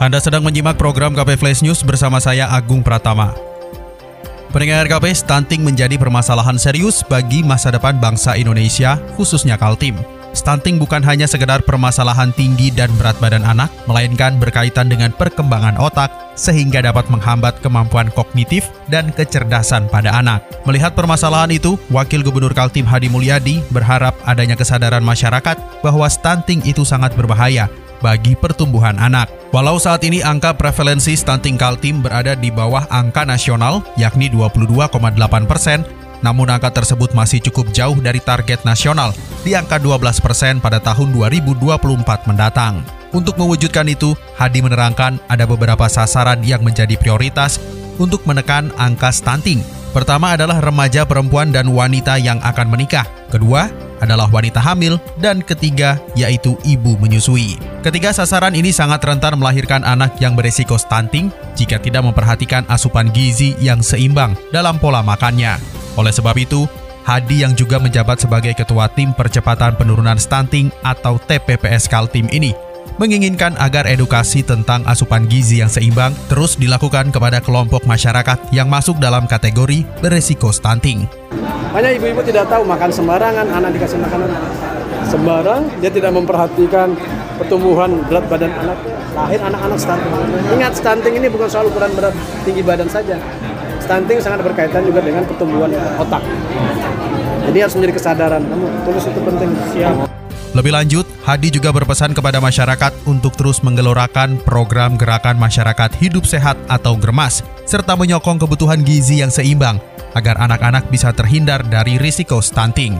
Anda sedang menyimak program KP Flash News bersama saya Agung Pratama. Pendengar KP, stunting menjadi permasalahan serius bagi masa depan bangsa Indonesia, khususnya Kaltim. Stunting bukan hanya sekedar permasalahan tinggi dan berat badan anak, melainkan berkaitan dengan perkembangan otak, sehingga dapat menghambat kemampuan kognitif dan kecerdasan pada anak. Melihat permasalahan itu, Wakil Gubernur Kaltim Hadi Mulyadi berharap adanya kesadaran masyarakat bahwa stunting itu sangat berbahaya bagi pertumbuhan anak. Walau saat ini angka prevalensi stunting Kaltim berada di bawah angka nasional, yakni 22,8 persen, namun angka tersebut masih cukup jauh dari target nasional di angka 12 persen pada tahun 2024 mendatang. Untuk mewujudkan itu, Hadi menerangkan ada beberapa sasaran yang menjadi prioritas untuk menekan angka stunting. Pertama adalah remaja perempuan dan wanita yang akan menikah. Kedua, adalah wanita hamil, dan ketiga yaitu ibu menyusui. Ketiga sasaran ini sangat rentan melahirkan anak yang beresiko stunting jika tidak memperhatikan asupan gizi yang seimbang dalam pola makannya. Oleh sebab itu, Hadi yang juga menjabat sebagai ketua tim percepatan penurunan stunting atau TPPS Kaltim ini menginginkan agar edukasi tentang asupan gizi yang seimbang terus dilakukan kepada kelompok masyarakat yang masuk dalam kategori beresiko stunting. Banyak ibu-ibu tidak tahu makan sembarangan, anak dikasih makanan sembarang, dia tidak memperhatikan pertumbuhan berat badan anak, lahir anak-anak stunting. Ingat stunting ini bukan soal ukuran berat tinggi badan saja. Stunting sangat berkaitan juga dengan pertumbuhan otak. Jadi harus menjadi kesadaran. Kamu tulis itu penting. Siap. Lebih lanjut, Hadi juga berpesan kepada masyarakat untuk terus menggelorakan program gerakan masyarakat hidup sehat atau GERMAS, serta menyokong kebutuhan gizi yang seimbang agar anak-anak bisa terhindar dari risiko stunting.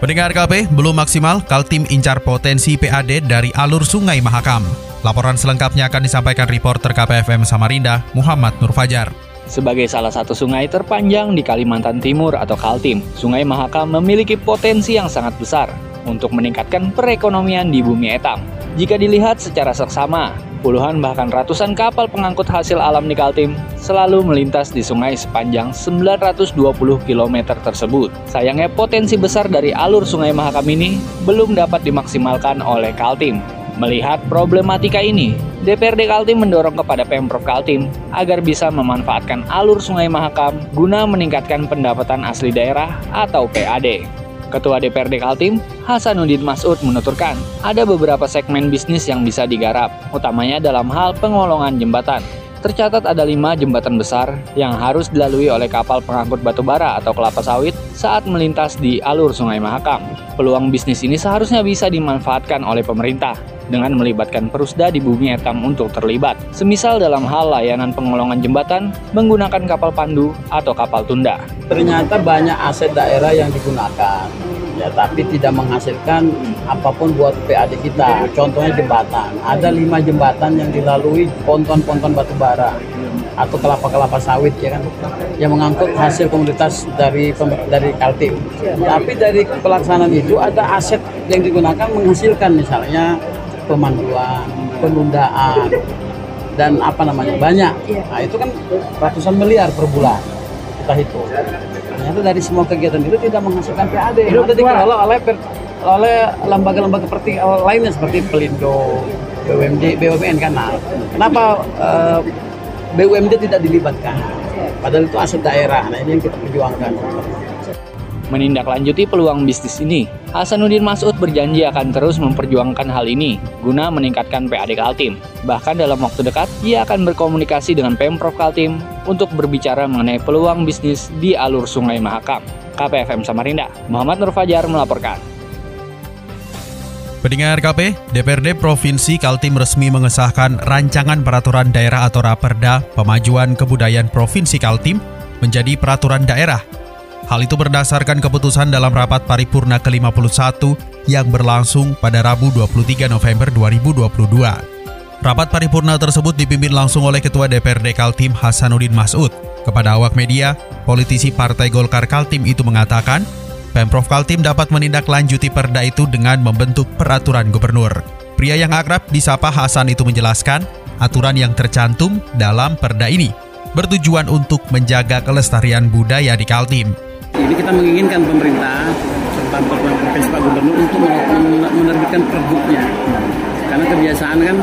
Pendengar KP, belum maksimal, Kaltim incar potensi PAD dari alur Sungai Mahakam. Laporan selengkapnya akan disampaikan reporter KPFM Samarinda, Muhammad Nur Fajar. Sebagai salah satu sungai terpanjang di Kalimantan Timur atau Kaltim, Sungai Mahakam memiliki potensi yang sangat besar untuk meningkatkan perekonomian di bumi etam. Jika dilihat secara seksama, puluhan bahkan ratusan kapal pengangkut hasil alam di Kaltim selalu melintas di sungai sepanjang 920 km tersebut. Sayangnya potensi besar dari alur sungai Mahakam ini belum dapat dimaksimalkan oleh Kaltim. Melihat problematika ini, DPRD Kaltim mendorong kepada Pemprov Kaltim agar bisa memanfaatkan alur Sungai Mahakam guna meningkatkan pendapatan asli daerah atau PAD. Ketua DPRD Kaltim, Hasanuddin Masud menuturkan, ada beberapa segmen bisnis yang bisa digarap, utamanya dalam hal pengolongan jembatan. Tercatat ada lima jembatan besar yang harus dilalui oleh kapal pengangkut batu bara atau kelapa sawit saat melintas di alur Sungai Mahakam. Peluang bisnis ini seharusnya bisa dimanfaatkan oleh pemerintah dengan melibatkan perusda di bumi etam untuk terlibat. Semisal dalam hal layanan pengolongan jembatan menggunakan kapal pandu atau kapal tunda. Ternyata banyak aset daerah yang digunakan ya tapi tidak menghasilkan apa pun buat PAD kita. Contohnya jembatan. Ada lima jembatan yang dilalui ponton-ponton batu bara atau kelapa-kelapa sawit ya kan yang mengangkut hasil komoditas dari dari Kaltim. Tapi dari pelaksanaan itu ada aset yang digunakan menghasilkan misalnya pemanduan, penundaan dan apa namanya banyak. Nah itu kan ratusan miliar per bulan kita hitung ternyata dari semua kegiatan itu tidak menghasilkan PAD itu sudah dikelola oleh oleh lembaga-lembaga seperti lainnya seperti Pelindo, BUMD, BUMN kan. Nah, kenapa uh, eh, BUMD tidak dilibatkan? Padahal itu aset daerah. Nah, ini yang kita perjuangkan. Menindaklanjuti peluang bisnis ini, Hasanuddin Masud berjanji akan terus memperjuangkan hal ini guna meningkatkan PAD Kaltim. Bahkan dalam waktu dekat, ia akan berkomunikasi dengan Pemprov Kaltim untuk berbicara mengenai peluang bisnis di alur Sungai Mahakam. KPFM Samarinda, Muhammad Nur Fajar melaporkan. Pendengar KP, DPRD Provinsi Kaltim resmi mengesahkan rancangan peraturan daerah atau Raperda Pemajuan Kebudayaan Provinsi Kaltim menjadi peraturan daerah Hal itu berdasarkan keputusan dalam rapat paripurna ke-51 yang berlangsung pada Rabu 23 November 2022. Rapat paripurna tersebut dipimpin langsung oleh Ketua DPRD Kaltim Hasanuddin Masud. Kepada awak media, politisi Partai Golkar Kaltim itu mengatakan, Pemprov Kaltim dapat menindaklanjuti perda itu dengan membentuk peraturan gubernur. Pria yang akrab disapa Hasan itu menjelaskan, aturan yang tercantum dalam perda ini bertujuan untuk menjaga kelestarian budaya di Kaltim. Ini kita menginginkan pemerintah serta provinsi Pak Gubernur untuk menerbitkan perbuknya. Karena kebiasaan kan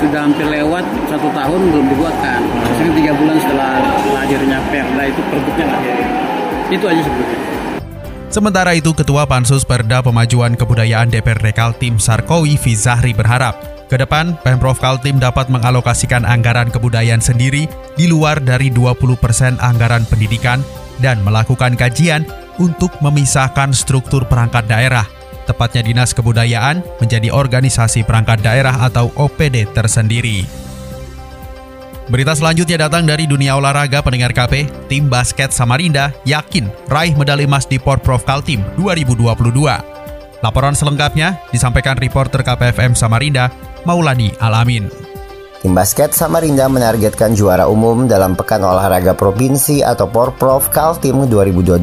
sudah hampir lewat satu tahun belum dibuatkan. Maksudnya tiga bulan setelah lahirnya Perda itu perbuknya lahir. Itu aja sebetulnya. Sementara itu, Ketua Pansus Perda Pemajuan Kebudayaan DPRD Kaltim Sarkowi Fizahri berharap ke depan, Pemprov Kaltim dapat mengalokasikan anggaran kebudayaan sendiri di luar dari 20% anggaran pendidikan dan melakukan kajian untuk memisahkan struktur perangkat daerah tepatnya Dinas Kebudayaan, menjadi organisasi perangkat daerah atau OPD tersendiri. Berita selanjutnya datang dari dunia olahraga pendengar KP, tim basket Samarinda yakin raih medali emas di Porprov Kaltim 2022. Laporan selengkapnya disampaikan reporter KPFM Samarinda, Maulani Alamin. Tim basket Samarinda menargetkan juara umum dalam Pekan Olahraga Provinsi atau Porprov Kaltim 2022.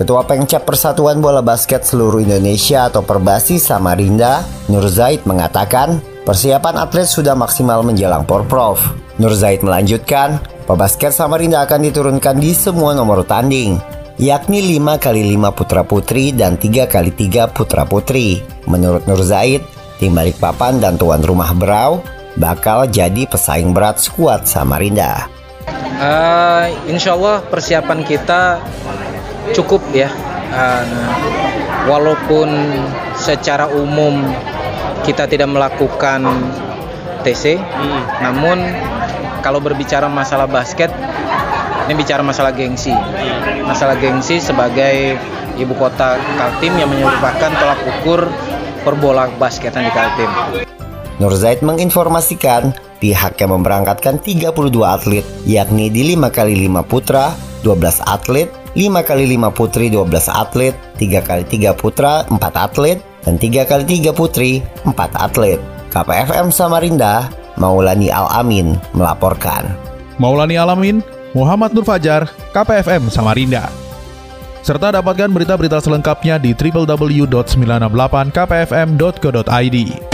Ketua Pengcap Persatuan Bola Basket Seluruh Indonesia atau Perbasi Samarinda, Nur Zaid mengatakan, persiapan atlet sudah maksimal menjelang Porprov. Nur Zaid melanjutkan, pebasket Samarinda akan diturunkan di semua nomor tanding, yakni 5 kali 5 putra putri dan 3 kali 3 putra putri. Menurut Nur Zaid, tim Balikpapan dan tuan rumah Berau bakal jadi pesaing berat skuad Samarinda. Uh, insya Allah persiapan kita cukup ya. Uh, walaupun secara umum kita tidak melakukan TC namun kalau berbicara masalah basket ini bicara masalah gengsi. Masalah gengsi sebagai ibu kota Kaltim yang menyebabkan tolak ukur perbola basketan di Kaltim Nur Zaid menginformasikan pihaknya memberangkatkan 32 atlet yakni di 5 kali 5 putra, 12 atlet, 5 kali 5 putri 12 atlet, 3 kali 3 putra 4 atlet, dan 3 kali 3 putri 4 atlet. KPFM Samarinda, Maulani Al-Amin melaporkan. Maulani Alamin, Muhammad Nur Fajar, KPFM Samarinda. Serta dapatkan berita-berita selengkapnya di www.968kpfm.co.id.